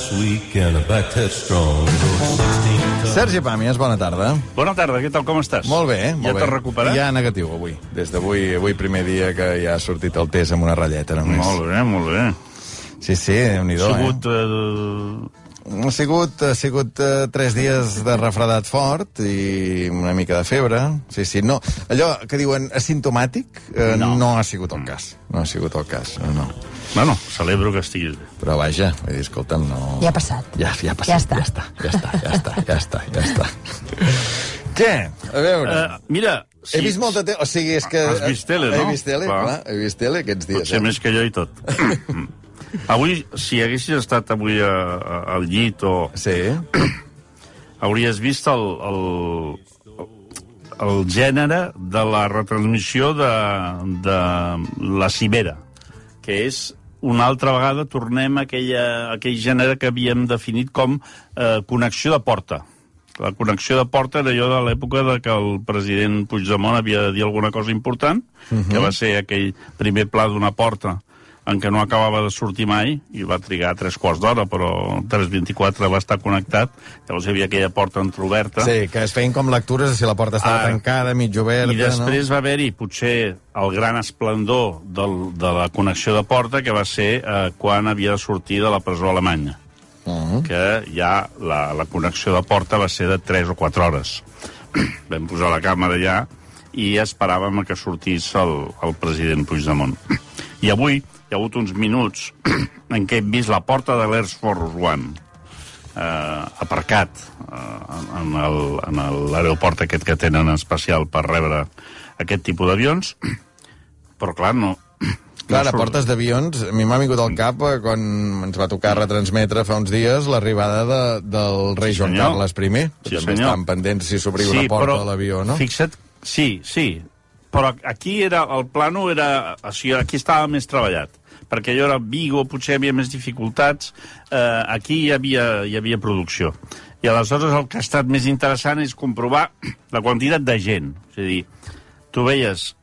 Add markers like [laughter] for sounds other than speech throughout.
That's weak and a back that's strong. Goes 16 tons. Sergi Pàmies, bona tarda. Bona tarda, què tal, com estàs? Molt bé, molt ja bé. t'has recuperat? Ja negatiu, avui. Des d'avui, avui primer dia que ja ha sortit el test amb una ratlleta només. Molt bé, molt bé. Sí, sí, déu nhi Ha eh? sigut... Eh... Ha sigut, ha sigut uh, tres dies de refredat fort i una mica de febre. Sí, sí, no. Allò que diuen asimptomàtic uh, no. No. no ha sigut el cas. No ha sigut el cas, no, no. Bueno, celebro que estiguis bé. Però vaja, vull dir, escolta'm, no... Ja ha passat. Ja, ja ha passat. Ja està. Ja està, ja està, ja està, ja està, ja està. Què? A veure... Uh, mira... He vist molta tele... O sigui, és que... Has vist tele, no? He vist tele, clar. Clar. He vist tele aquests dies. Potser eh? més que jo i tot. [laughs] avui, si haguessis estat avui a, a, al llit o... Sí. [clears throat] hauries vist el, el, el gènere de la retransmissió de, de la cimera, que és una altra vegada tornem a aquella, a aquell gènere que havíem definit com eh, connexió de porta. La connexió de porta era allò de l'època de que el president Puigdemont havia de dir alguna cosa important, uh -huh. que va ser aquell primer pla d'una porta en què no acabava de sortir mai, i va trigar tres quarts d'hora, però el 324 va estar connectat, llavors hi havia aquella porta entreoberta. Sí, que es feien com lectures de si la porta estava Ah. tancada, mig oberta... I després va haver-hi potser el gran esplendor del, de la connexió de porta, que va ser eh, quan havia de sortir de la presó alemanya. no? Uh -huh. Que ja la, la connexió de porta va ser de 3 o 4 hores. [clears throat] Vam posar la càmera ja i esperàvem que sortís el, el president Puigdemont. [clears throat] I avui hi ha hagut uns minuts [clears throat] en què hem vist la porta de l'Air Force One eh, aparcat eh, en l'aeroport aquest que tenen especial per rebre aquest tipus d'avions, [clears throat] però clar, no... [clears throat] Clar, a no portes d'avions, a mi m'ha vingut al cap eh, quan ens va tocar retransmetre fa uns dies l'arribada de, del rei Joan senyor. Carles I, Sí, també senyor. estaven pendents si s'obria una porta però a l'avió, no? Fixa't, sí, sí, però aquí era, el plano era, o sigui, aquí estava més treballat, perquè allò era Vigo, potser havia més dificultats, eh, aquí hi havia, hi havia producció. I aleshores el que ha estat més interessant és comprovar la quantitat de gent. És a dir, tu veies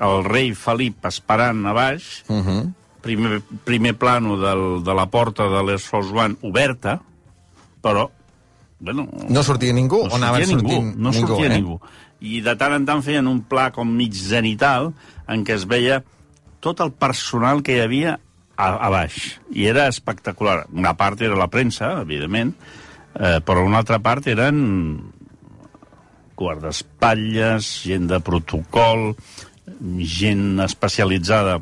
el rei Felip esperant a baix, Uh -huh. primer, primer plano del, de la porta de Force One oberta, però, bueno... No sortia ningú? No sortia ningú, sortint no sortia eh? ningú. I de tant en tant feien un pla com mig zenital en què es veia tot el personal que hi havia a, a baix. I era espectacular. Una part era la premsa, evidentment, eh, però una altra part eren guardaespatlles, gent de protocol, gent especialitzada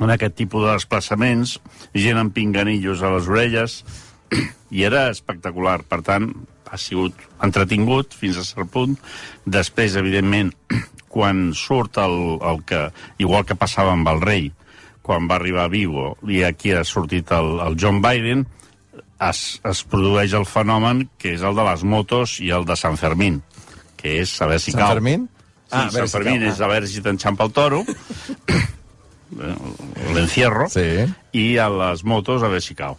en aquest tipus de desplaçaments, gent amb pinganillos a les orelles, [clears throat] i era espectacular. Per tant, ha sigut entretingut fins a cert punt. Després, evidentment, [clears throat] quan surt el, el que, igual que passava amb el rei, quan va arribar a Vigo i aquí ha sortit el, el John Biden, es, es produeix el fenomen que és el de les motos i el de Sant Fermín, que és saber si Sant cau. Fermín? Sí, Ah, a ah, veure Sant si cau. és a veure si t'enxampa el toro, [coughs] [coughs] l'encierro, Sí. i a les motos a veure si cau.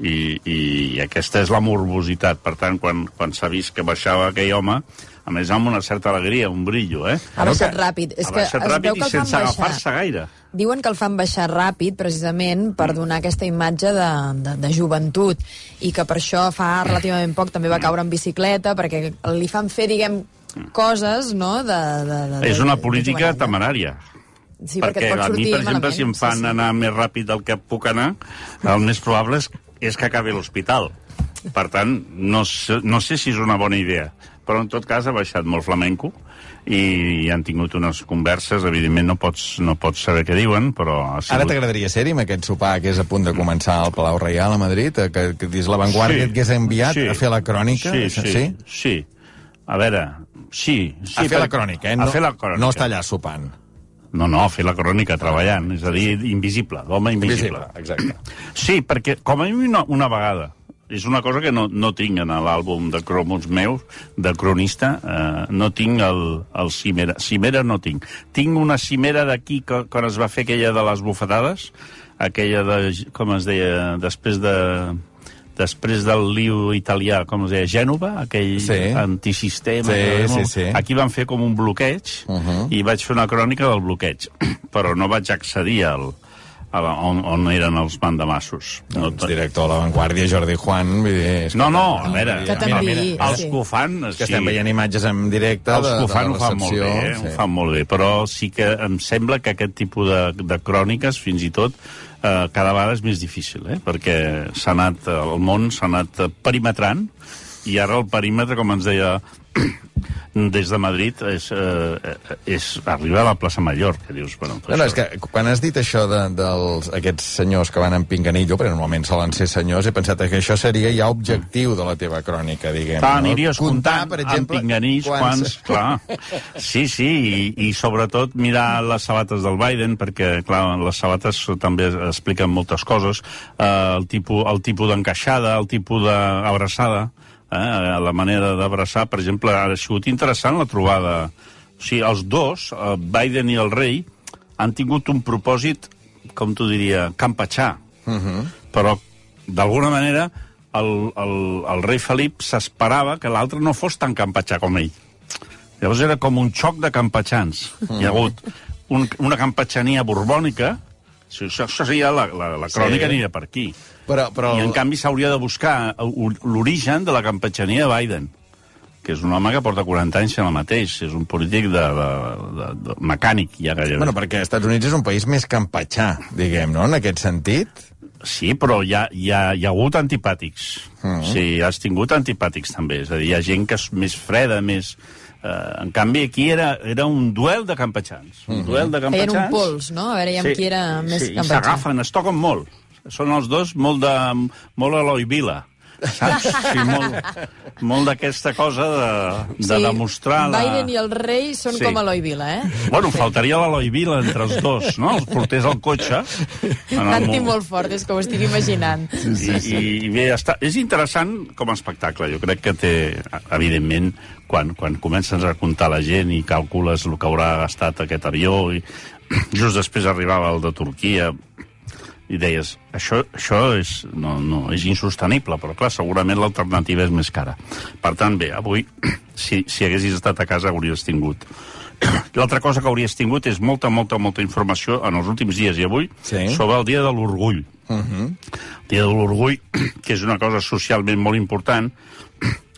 I, i, i aquesta és la morbositat. Per tant, quan, quan s'ha vist que baixava aquell home, a més amb una certa alegria, un brillo, eh? Ha baixat ràpid. És ha que baixat es ràpid veu i que fan sense agafar-se gaire. Diuen que el fan baixar ràpid precisament per donar aquesta imatge de, de, de joventut i que per això fa relativament poc també va caure en bicicleta perquè li fan fer, diguem, coses, no? De, de, de, És una de- de política jovenesa. temerària. Sí, perquè, perquè a mi, per exemple, malament. si em fan sí, sí. anar més ràpid del que puc anar, el més probable és, és que acabi a l'hospital. Per tant, no sé, no sé si és una bona idea. però en tot cas ha baixat molt flamenco i han tingut unes converses, evidentment no pots, no pots saber què diuen, però sigut... Ara t'agradaria ser-hi amb aquest sopar que és a punt de començar al Palau Reial a Madrid, eh, que, que dins l'avantguàrdia et hagués enviat sí. a fer la crònica? Sí, sí, sí? sí. A veure, sí. sí a fer la per- crònica, eh? A No, fer la crònica. no està allà sopant. No, no, fer la crònica treballant, és a dir, invisible, l'home invisible. exacte. Sí, perquè com a mínim una, una vegada, és una cosa que no, no tinc en l'àlbum de cromos meus, de cronista, eh, no tinc el, el cimera. Cimera no tinc. Tinc una cimera d'aquí quan es va fer aquella de les bufetades, aquella de, com es deia, després de després del liu italià, com es deia, Gènova, aquell Sí. antisistema. Sí, sí, sí. Aquí van fer com un bloqueig Uh -huh. i vaig fer una crònica del bloqueig, [clears throat] però no vaig accedir al, on, on eren els mandamassos. No, Doncs director de l'avantguàrdia, Jordi Juan, vull dir... és no, no, a veure, Que t'enviï, els sí. que ho fan... Que estem veient imatges en directe els de, que ho fan la ho fan molt bé, eh? ho fan molt bé, però sí que em sembla que aquest tipus de, de cròniques, fins i tot, eh, cada vegada és més difícil, eh? perquè s'ha anat, el món s'ha anat perimetrant, i ara el perímetre, com ens deia des de Madrid, és, eh, és arribar a la plaça Major, que dius, bueno... No, no, és que quan has dit això de, dels aquests senyors que van en pinganillo, perquè normalment solen ser senyors, he pensat que això seria ja objectiu de la teva crònica, diguem. Clar, no? aniries comptant, per exemple, amb pinganís, quants... Clar. Sí, sí, i, i sobretot mirar les sabates del Biden, perquè, clar, les sabates també expliquen moltes coses, eh, el tipus, el tipus d'encaixada, el tipus d'abraçada, eh, la manera d'abraçar, per exemple, ha sigut interessant la trobada. O sigui, els dos, el Biden i el rei, han tingut un propòsit, com t'ho diria, campatxar. Uh -huh. Però, d'alguna manera, el, el, el rei Felip s'esperava que l'altre no fos tan campatxà com ell. Llavors era com un xoc de campatxans. Hi ha hagut un, una campatxania borbònica, això, això seria la, la, la crònica Sí. aniria per aquí. Però, però... I, en canvi, s'hauria de buscar l'origen de la campatxania de Biden, que és un home que porta 40 anys en el mateix, és un polític de, de, de, de mecànic, ja gairebé. Bueno, perquè els Estats Units és un país més campatxà, diguem, no?, en aquest sentit. Sí, però hi ha, hi ha, hi ha hagut antipàtics. Uh -huh. Sí, has tingut antipàtics, també. És a dir, hi ha gent que és més freda, més... Eh, en canvi, aquí era, era un duel de campatxans. Un duel de campatxans. un pols, no? A veure, sí, qui era més sí, i campatxà. s'agafen, es toquen molt. Són els dos molt de... molt Eloi Vila. Saps? Sí, molt, molt d'aquesta cosa de, de Sí, demostrar... La... Biden i el rei són Sí. com Eloi Vila, eh? Bueno, faltaria l'Eloi Vila entre els dos, no? Els portés al cotxe. el Nanti mo- molt fort, és que ho estic imaginant. i, i, i bé, està, és interessant com a espectacle. Jo crec que té, evidentment, quan, quan comences a comptar la gent i calcules el que haurà gastat aquest avió, i [clears throat] just després arribava el de Turquia, i deies, això, això és, no, no, és insostenible, però clar, segurament l'alternativa és més cara. Per tant, bé, avui, [clears throat] si, si haguessis estat a casa, hauries tingut [clears throat] L'altra cosa que hauries tingut és molta, molta, molta informació en els últims dies i avui Sí. sobre el Dia de l'Orgull. Uh -huh. El Dia de l'Orgull, [clears throat] que és una cosa socialment molt important,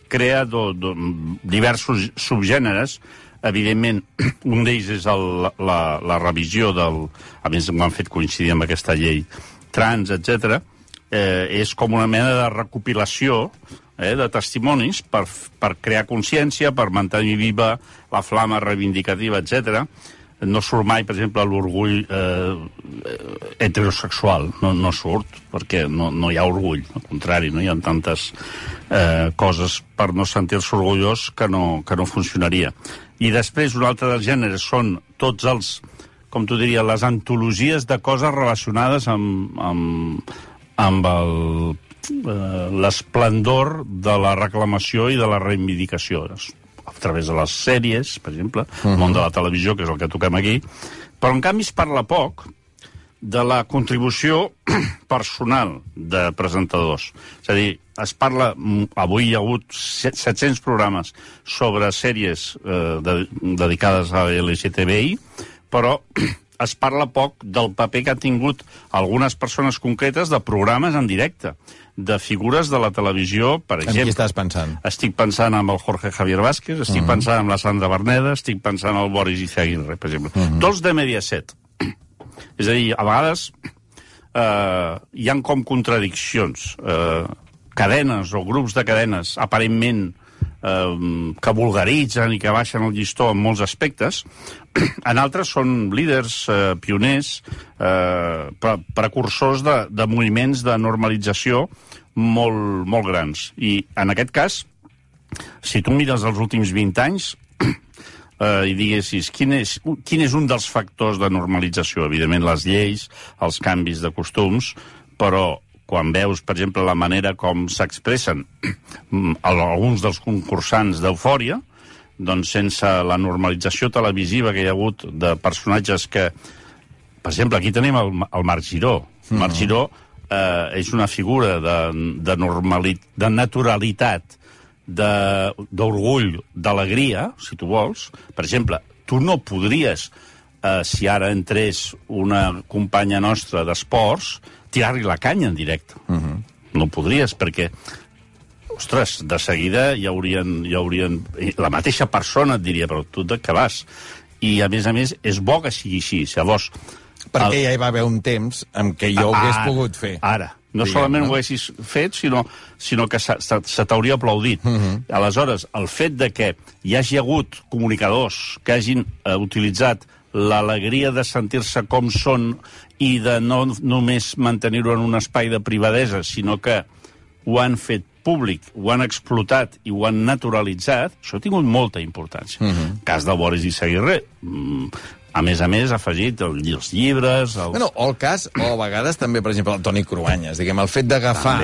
crea do, do, diversos subgèneres. Evidentment, un d'ells és el, la, la revisió del... A més, ho han fet coincidir amb aquesta llei trans, etc. Eh, és com una mena de recopilació eh, de testimonis per, per crear consciència, per mantenir viva la flama reivindicativa, etc. No surt mai, per exemple, l'orgull eh, heterosexual. No, no surt, perquè no, no hi ha orgull. Al contrari, no hi ha tantes eh, coses per no sentir-se orgullós que no, que no funcionaria. I després, un altre dels gèneres són tots els, com tu diria, les antologies de coses relacionades amb, amb, amb el, eh, l'esplendor de la reclamació i de la reivindicació a través de les sèries, per exemple, uh -huh. el món de la televisió, que és el que toquem aquí, però en canvi es parla poc de la contribució [clears throat] personal de presentadors. És a dir, es parla, mm, avui hi ha hagut set- 700 programes sobre sèries eh, de, dedicades a LGTBI, però [clears throat] es parla poc del paper que han tingut algunes persones concretes de programes en directe, de figures de la televisió, per En qui exemple. estàs pensant? Estic pensant en el Jorge Javier Vázquez, estic uh -huh. pensant en la Sandra Berneda, estic pensant en el Boris Izaguirre, per exemple. Uh -huh. Tots de Mediaset. És a dir, a vegades eh, hi han com contradiccions. Eh, cadenes o grups de cadenes aparentment eh, que vulgaritzen i que baixen el llistó en molts aspectes. [clears throat] en altres són líders, eh, pioners, eh, pre precursors de, de moviments de normalització molt, molt grans. I en aquest cas, si tu mires els últims 20 anys, eh, i diguessis quin és, quin és un dels factors de normalització? Evidentment, les lleis, els canvis de costums, però quan veus, per exemple, la manera com s'expressen alguns dels concursants d'Eufòria, doncs sense la normalització televisiva que hi ha hagut de personatges que... Per exemple, aquí tenim el, el Marc Giró. Mm. Marc Giró eh, és una figura de, de, normalit, de naturalitat, d'orgull, d'alegria, si tu vols. Per exemple, tu no podries, eh, si ara entrés una companya nostra d'esports, tirar-li la canya en directe. Uh -huh. No podries, perquè ostres, de seguida hi haurien, hi haurien... La mateixa persona et diria, però tu de què vas? I, a més a més, és bo que sigui així. Llavors... Perquè el... ja hi va haver un temps en què jo ho hagués pogut fer. Ara. No diguem, solament no? ho haguessis fet, sinó, sinó que se, se, se t'hauria aplaudit. Uh -huh. Aleshores, el fet de que hi hagi hagut comunicadors que hagin eh, utilitzat l'alegria de sentir-se com són i de no només mantenir-ho en un espai de privadesa, sinó que ho han fet públic, ho han explotat i ho han naturalitzat, això ha tingut molta importància. Uh -huh. cas de Boris Izaguirre, mm, a més a més, ha afegit el, els llibres... Els... Bueno, o el cas, o a vegades també, per exemple, el Toni Cruanyes. Diguem, el fet d'agafar...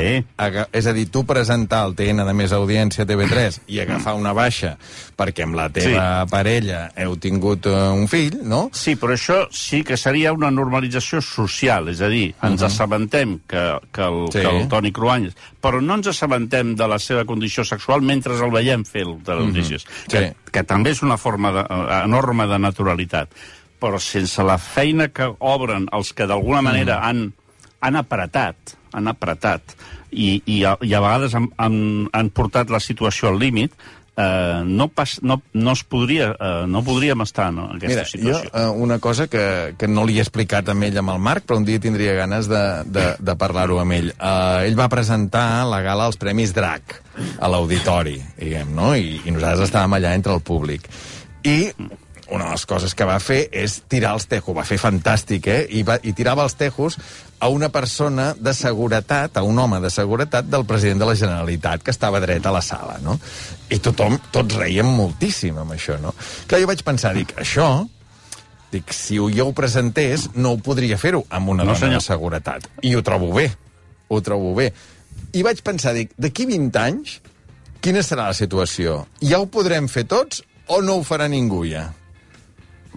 És a dir, tu presentar el TN de més audiència TV3 i agafar una baixa perquè amb la teva sí. parella heu tingut uh, un fill, no? Sí, però això sí que seria una normalització social, és a dir, ens uh -huh. assabentem que, que, el, sí. que el Toni Cruanyes... Però no ens assabentem de la seva condició sexual mentre el veiem fer el de les notícies, uh -huh. sí. que, que també és una forma de, uh, enorme de naturalitat però sense la feina que obren els que d'alguna manera mm. han, han apretat, han apretat, i, i, a, i a vegades han, han, han portat la situació al límit, eh, no, pas, no, no es podria, eh, no podríem estar en aquesta Mira, situació. Jo, eh, una cosa que, que no li he explicat a ell amb el Marc, però un dia tindria ganes de, de, de parlar-ho amb ell. Eh, ell va presentar la gala als Premis DRAC a l'auditori, diguem, no? I, I nosaltres estàvem allà entre el públic. I una de les coses que va fer és tirar els tejos. Va fer fantàstic, eh? I, va, i tirava els tejos a una persona de seguretat, a un home de seguretat del president de la Generalitat, que estava dret a la sala, no? I tothom, tots reiem moltíssim amb això, no? Clar, jo vaig pensar, dic, això, dic, si jo ho presentés, no ho podria fer-ho amb una no, dona senyor. de seguretat. I ho trobo bé, ho trobo bé. I vaig pensar, dic, d'aquí 20 anys, quina serà la situació? Ja ho podrem fer tots o no ho farà ningú ja?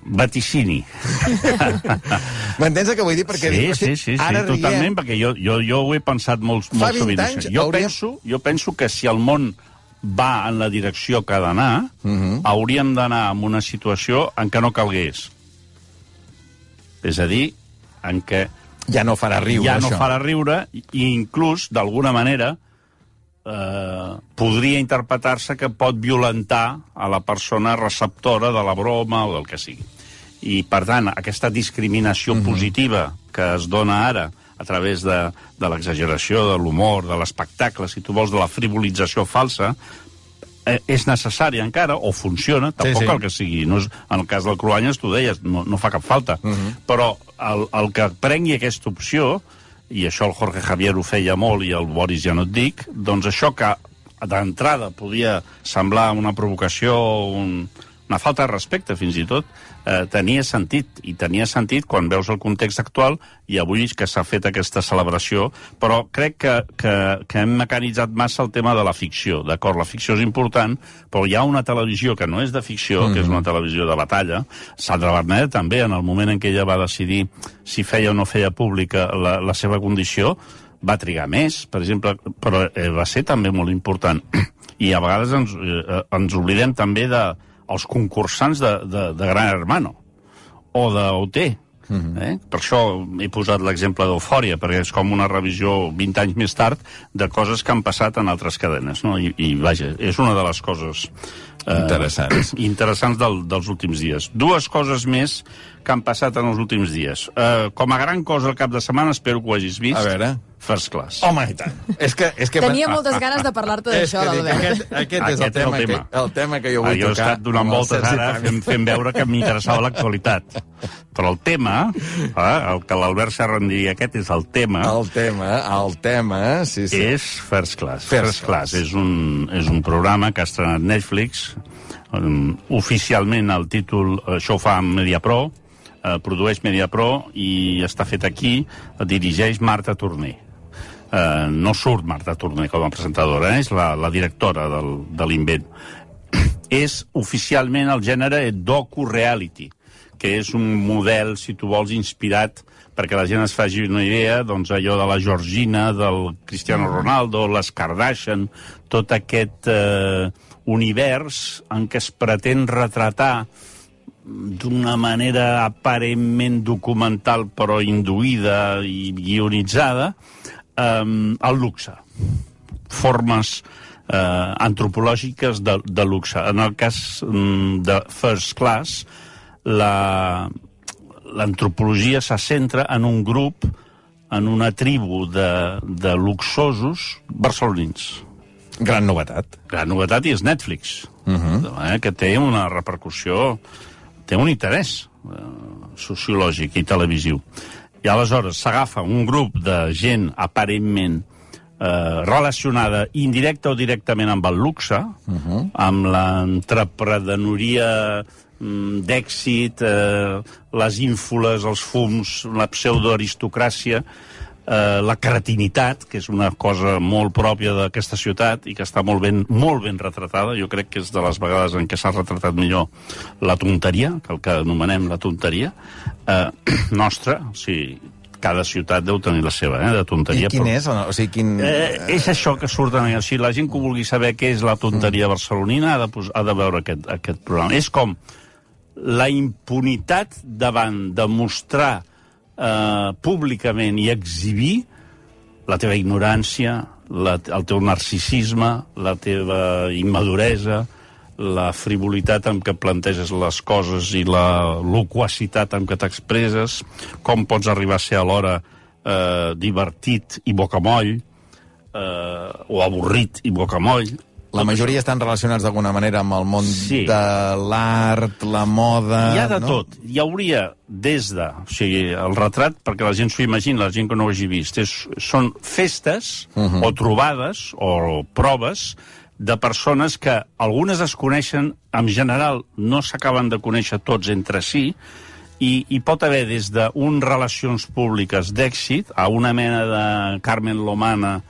Vaticini. [laughs] M'entens el que vull dir? Perquè sí, dic, sí, sí, sí, sí totalment, perquè jo, jo, jo ho he pensat molt, Fa molt sovint. Anys jo, hauríem... penso, jo penso que si el món va en la direcció que ha d'anar, uh Mhm. -huh. hauríem d'anar en una situació en què no calgués. És a dir, en què ja no farà riure, ja no això. farà riure i inclús, d'alguna manera, eh, podria interpretar-se que pot violentar a la persona receptora de la broma o del que sigui. I, per tant, aquesta discriminació mm -hmm. positiva que es dona ara a través de, de l'exageració, de l'humor, de l'espectacle, si tu vols, de la frivolització falsa, eh, és necessari encara, o funciona, tampoc sí. cal que sigui. No és, en el cas del Cruanyes, tu deies, no, no fa cap falta. Mhm. Però el, el que prengui aquesta opció, i això el Jorge Javier ho feia molt i el Boris ja no et dic, doncs això que d'entrada podia semblar una provocació, un, una falta de respecte fins i tot, eh, tenia sentit, i tenia sentit quan veus el context actual i avui que s'ha fet aquesta celebració, però crec que, que, que hem mecanitzat massa el tema de la ficció, d'acord? La ficció és important, però hi ha una televisió que no és de ficció, mm -hmm. que és una televisió de batalla. Sandra Berneda també, en el moment en què ella va decidir si feia o no feia pública la, la seva condició, va trigar més, per exemple, però eh, va ser també molt important. [clears throat] I a vegades ens, eh, ens oblidem també de els concursants de, de, de Gran Hermano o d'OT. Uh -huh. eh? Per això he posat l'exemple d'Eufòria, perquè és com una revisió 20 anys més tard de coses que han passat en altres cadenes. No? I, I, vaja, és una de les coses eh, interessants, [clears throat] interessants del, dels últims dies. Dues coses més que han passat en els últims dies. Eh, com a gran cosa el cap de setmana, espero que ho hagis vist. A veure. First Class. Home, i tant. És que, és que Tenia moltes ganes de parlar-te [laughs] d'això, l'Albert. aquest, aquest, és el Aquest tema, que, el tema que jo Ah, vull jo he tocar. estat donant el voltes ara fent, fent veure que m'interessava l'actualitat. Però el tema, eh, el que l'Albert Serra en diria, aquest és el tema, El tema, el tema, sí, sí. és First Class. First First, Class, és, un, és un programa que ha estrenat Netflix. Um, oficialment el títol, això ho fa Mediapro, eh, produeix Mediapro i està fet aquí, dirigeix Marta Torner. Eh, no surt Marta Torner com a presentadora, eh? és la, la directora del, de l'invent. [coughs] és oficialment el gènere docu-reality, que és un model, si tu vols, inspirat perquè la gent es faci una idea, doncs allò de la Georgina, del Cristiano Ronaldo, les Kardashian, tot aquest eh, univers en què es pretén retratar d'una manera aparentment documental però induïda i guionitzada eh, el luxe formes eh, antropològiques de, de luxe. En el cas mm, de First Class, la- l'antropologia se centra en un grup, en una tribu de, de luxosos barcelonins. Gran novetat. Gran novetat i és Netflix, uh -huh. eh, que té una repercussió, té un interès eh, sociològic i televisiu. I aleshores s'agafa un grup de gent aparentment eh, relacionada indirecta o directament amb el luxe, uh -huh. amb l'entreprenedoria mm, d'èxit, eh, les ínfoles, els fums, la pseudoaristocràcia, eh, la cretinitat, que és una cosa molt pròpia d'aquesta ciutat i que està molt ben, molt ben retratada. Jo crec que és de les vegades en què s'ha retratat millor la tonteria, que el que anomenem la tonteria, eh, [clears throat] nostra. O sigui, cada ciutat deu tenir la seva, eh, de I tonteria. quin però- és? O no? O sigui, quin... Eh, és això que surt en... Si la gent que vulgui saber què és la tonteria barcelonina ha de, pos- ha de veure aquest, aquest programa. És com la impunitat davant de mostrar eh, públicament i exhibir la teva ignorància, la, el teu narcisisme, la teva immaduresa, la frivolitat amb què planteges les coses i la loquacitat amb què t'expresses, com pots arribar a ser alhora eh, divertit i bocamoll, eh, o avorrit i bocamoll. La majoria estan relacionats d'alguna manera amb el món Sí. de l'art, la moda... Hi ha de no? tot. Hi hauria des de... O sigui, el retrat, perquè la gent s'ho imagina, la gent que no ho hagi vist, és, són festes uh -huh. o trobades o proves de persones que algunes es coneixen, en general no s'acaben de conèixer tots entre si, i hi pot haver des d'un relacions públiques d'èxit a una mena de Carmen Lomana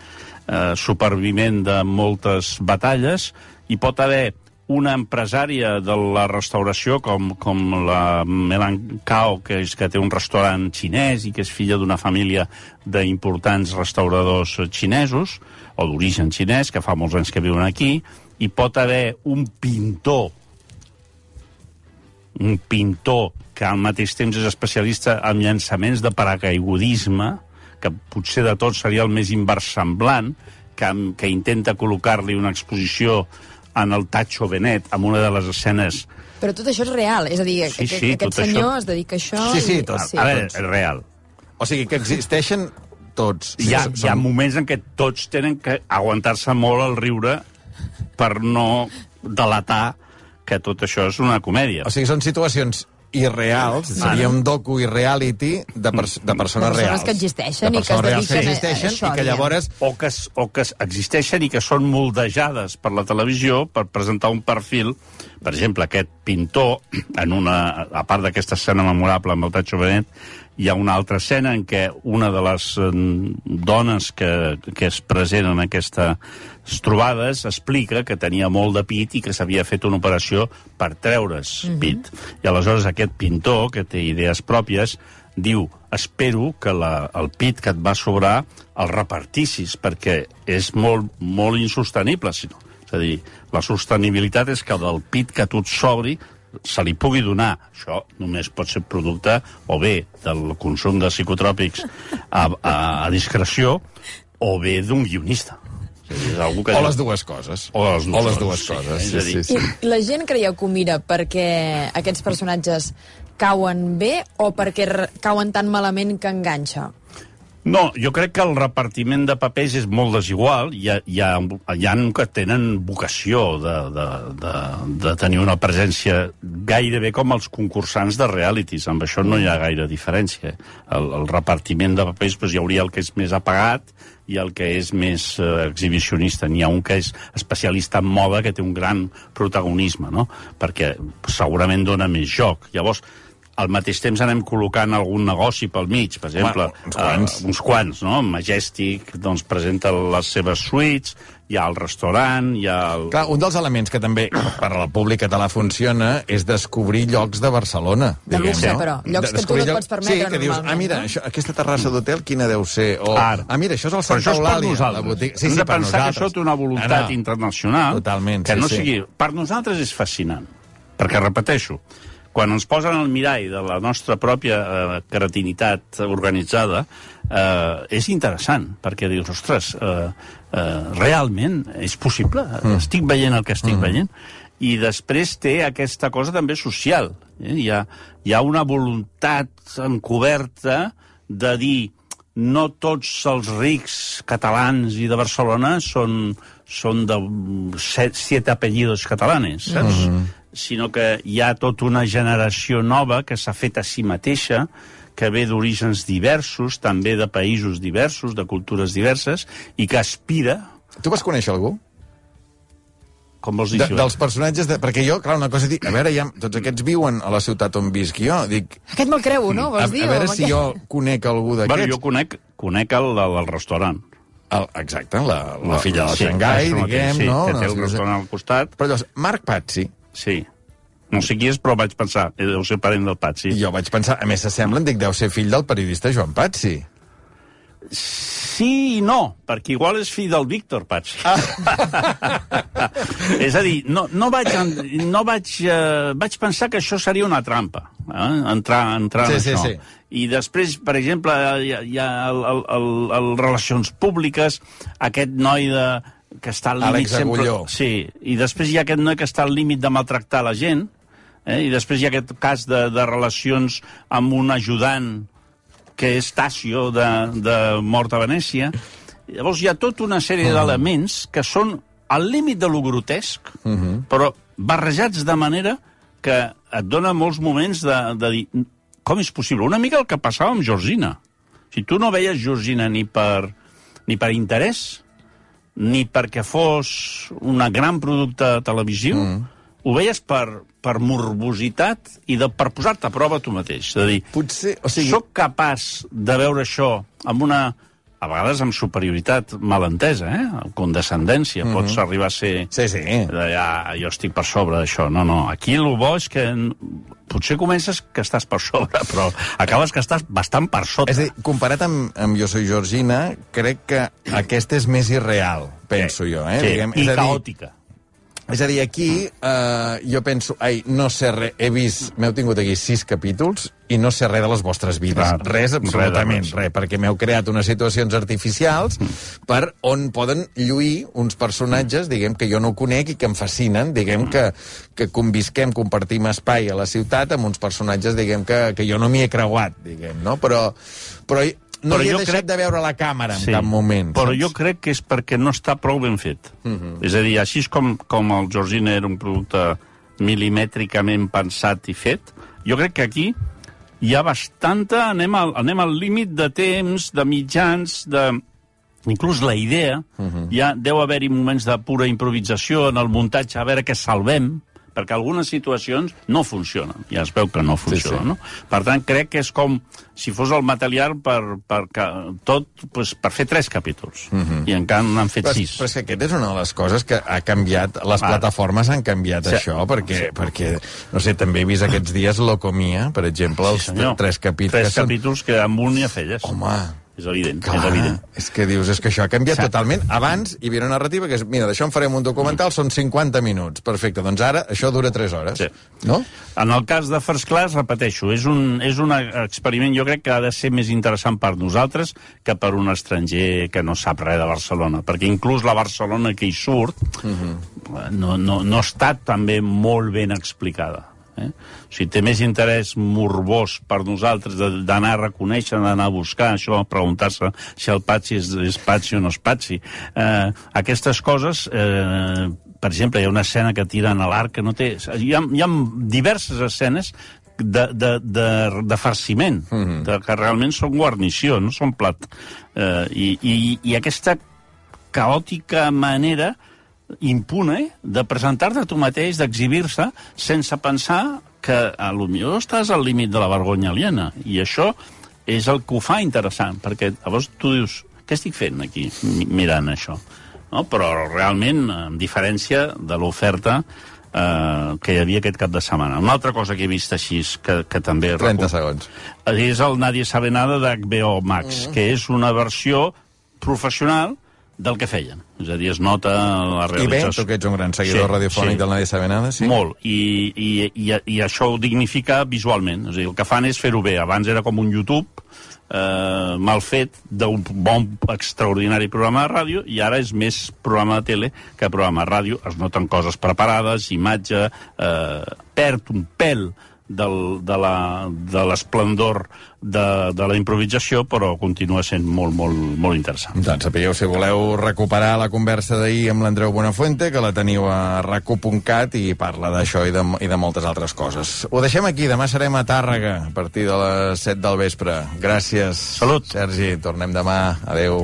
eh, supervivent de moltes batalles, hi pot haver una empresària de la restauració com, com la Melan Cao, que, és, que té un restaurant xinès i que és filla d'una família d'importants restauradors xinesos, o d'origen xinès, que fa molts anys que viuen aquí, hi pot haver un pintor un pintor que al mateix temps és especialista en llançaments de paracaigudisme, que potser de tot seria el més inversemblant, que, que intenta col·locar-li una exposició en el Tacho Benet, amb una de les escenes... Però tot això és real, és a dir, Sí, aquest, sí, aquest senyor això- es dedica a això... Sí, sí, i- tot. Sí. A veure, és real. O sigui, que existeixen tots. Hi ha, Són- hi ha moments en què tots tenen que aguantar-se molt el riure per no delatar que tot això és una comèdia. O sigui, són situacions irreals, seria un docu i reality de, pers de persones De persones reals. que existeixen de i que es dediquen a- a existeixen això, i que llavors o que, o que existeixen i que són moldejades per la televisió per presentar un perfil, per exemple, aquest pintor, en una, a part d'aquesta escena memorable amb el Tacho Benet, hi ha una altra escena en què una de les eh, dones que, que és present en aquestes trobades explica que tenia molt de pit i que s'havia fet una operació per treure's pit. I aleshores aquest pintor, que té idees pròpies, diu, espero que la, el pit que et va sobrar el repartissis, perquè és molt, molt insostenible, si no. És a dir, la sostenibilitat és que del pit que et sobri se li pugui donar. Això només pot ser producte o bé del consum de psicotròpics a, a, a discreció o bé d'un guionista. És dir, és algú que O les dues coses. O les dues o les coses, dues sí. coses. Sí, dir, sí, sí. I la gent creieu que ho mira perquè aquests personatges cauen bé o perquè cauen tan malament que enganxa? No, jo crec que el repartiment de papers és molt desigual. Hi ha, hi ha, hi ha que tenen vocació de, de, de, de tenir una presència gairebé com els concursants de realities. Amb això no hi ha gaire diferència. El, el repartiment de papers doncs, hi hauria el que és més apagat i el que és més eh, exhibicionista. N'hi ha un que és especialista en moda, que té un gran protagonisme, no? perquè segurament dona més joc. Llavors, al mateix temps anem col·locant algun negoci pel mig, per exemple, Bueno, uns quants. Uh, uns quants, no? Majestic doncs, presenta les seves suites, hi ha el restaurant, hi ha el... Clar, un dels elements que també per al públic català funciona és descobrir llocs de Barcelona. De diguem, luxe, no? però. Llocs que tu no et pots permetre Sí, que dius, ah, mira, no? això, aquesta terrassa d'hotel quina deu ser? O, Ara. ah, mira, això és el Però Santa això és per Eulàlia, nosaltres. Sí, Hem sí, de per pensar que nosaltres. això té una voluntat no. internacional Totalment, que sí, no sí. sigui... Per nosaltres és fascinant, perquè, repeteixo, quan ens posen al mirall de la nostra pròpia eh, cretinitat organitzada, eh, és interessant, perquè dius, ostres, eh, eh, realment és possible? Mm. Estic veient el que estic mm. veient? I després té aquesta cosa també social. Eh? Hi, ha, hi ha una voluntat encoberta de dir no tots els rics catalans i de Barcelona són, són de set, siete apellidos catalanes, saps? Mm -hmm. Sinó que hi ha tota una generació nova que s'ha fet a si mateixa, que ve d'orígens diversos, també de països diversos, de cultures diverses, i que aspira, Tu vas conèixer algú? com vols dir, De, això? dels personatges... De, perquè jo, clar, una cosa dir... A veure, ja, tots aquests viuen a la ciutat on visc jo. Dic, Aquest me'l creu, no? a, Vols dir? a veure si jo conec algú Bueno, d'aquests. jo conec, conec el del, restaurant. El, exacte, la, la filla de Xangai, mateix, diguem, sí, no? que té el restaurant al costat. Però llavors, Marc Pazzi, Sí. No sé qui és, però vaig pensar, eh, deu ser parent del Patxi. i jo vaig pensar, a més s'assemblen, dic, deu ser fill del periodista Joan Pazzi. Sí i no, perquè igual és fill del Víctor Patxi. Ah. [laughs] és a dir, no, no vaig, no vaig, eh, vaig pensar que això seria una trampa, eh? entrar, entrar Sí, en sí, això. sí. I després, per exemple, hi ha, hi ha el, el, el, el Relacions Públiques, aquest noi de, que està al límit Àlex Agulló. Sí, i després hi ha aquest noi que està al límit de maltractar la gent, eh? i després hi ha aquest cas de, de relacions amb un ajudant que és Tassio de, de Mort a Venècia. Llavors hi ha tota una sèrie d'elements que són al límit de lo grotesc, però barrejats de manera que et dona molts moments de, de dir com és possible? Una mica el que passava amb Georgina. Si tu no veies Georgina ni per, ni per interès, ni perquè fos un gran producte televisiu, mm. ho veies per, per morbositat i de, per posar-te a prova tu mateix. És a dir, Potser, o sigui... Soc capaç de veure això amb una a vegades amb superioritat malentesa, eh? amb condescendència, mm -hmm. pots arribar a ser... Sí, sí. De, ja, jo estic per sobre d'això. No, no, aquí el bo és que potser comences que estàs per sobre, [laughs] però acabes que estàs bastant per sota. És a dir, comparat amb, amb Jo soy Georgina, crec que aquesta és més irreal, penso jo. Eh? sí, Diguem, i és a dir, caòtica. És a dir, aquí eh, jo penso, ai, no sé res, he vist, m'heu tingut aquí sis capítols i no sé res de les vostres vides. Clar, res, absolutament, res res, perquè m'heu creat unes situacions artificials per on poden lluir uns personatges, diguem, que jo no conec i que em fascinen, diguem, que, que convisquem, compartim espai a la ciutat amb uns personatges, diguem, que, que jo no m'hi he creuat, diguem, no? Però, però no Però hi he deixat crec- de veure la càmera en cap moment. Però saps? jo crec que és perquè no està prou ben fet. Uh Mhm. -huh. És a dir, així com, com el Georgina era un producte milimètricament pensat i fet, jo crec que aquí hi ha bastanta... Anem al, anem al límit de temps, de mitjans, de... Inclús la idea, uh -huh. ja deu haver-hi moments de pura improvisació en el muntatge, a veure què salvem, perquè algunes situacions no funcionen. Ja es veu que no funcionen, sí. no? Per tant, crec que és com si fos el material per, per, que, tot, pues, per fer tres capítols. Uh -huh. I encara n'han fet Però, sis. però és que aquesta és una de les coses que ha canviat, les Ah. plataformes han canviat Sí. això, perquè, perquè, no sé, també he vist aquests dies Locomia, per exemple, els senyor. tres capítols. Tres que són- capítols que amb un ja feies. Home, És evident, clar, és evident. és que dius, és que això ha canviat Sí. totalment. Abans hi havia una narrativa que és, mira, d'això en farem un documental, són 50 minuts. Perfecte, doncs ara això dura 3 hores. Sí. No? En el cas de First Class, repeteixo, és un, és un experiment, jo crec que ha de ser més interessant per nosaltres que per un estranger que no sap res de Barcelona, perquè inclús la Barcelona que hi surt Mhm. no, no, no està també molt ben explicada. Eh? O sigui, té més interès morbós per nosaltres de- d'anar a reconèixer, d'anar a buscar això, preguntar-se si el Patxi és, és Patxi o no és Patxi. Eh, aquestes coses, eh, per exemple, hi ha una escena que tiren a l'arc que no té... Hi ha, hi ha diverses escenes de, de, de, de farciment, mm -hmm. de, que realment són guarnició, no són plat. Eh, i, i, I aquesta caòtica manera impune de presentar-te tu mateix, d'exhibir-se, sense pensar que a lo millor estàs al límit de la vergonya aliena. I això és el que ho fa interessant, perquè llavors tu dius, què estic fent aquí, mi- mirant això? No? Però realment, en diferència de l'oferta eh, que hi havia aquest cap de setmana. Una altra cosa que he vist així, que, que també... 30 segons. és el Nadie sabe nada d'HBO Max, que és una versió professional del que feien. És a dir, es nota la I bé, realització. tu que ets un gran seguidor radiofònic del Nadie sabe nada, sí? Molt, i, i, i, i això ho dignifica visualment. És a dir, el que fan és fer-ho bé. Abans era com un YouTube eh, mal fet d'un bon, extraordinari programa de ràdio i ara és més programa de tele que programa de ràdio. Es noten coses preparades, imatge, eh, perd un pèl del, de l'esplendor de, de la improvisació, però continua sent molt, molt, molt interessant. Doncs sapigueu, si voleu recuperar la conversa d'ahir amb l'Andreu Buenafuente, que la teniu a racu.cat i parla d'això i, de, i de moltes altres coses. Ho deixem aquí, demà serem a Tàrrega a partir de les 7 del vespre. Gràcies. Salut. Sergi, tornem demà. Adeu.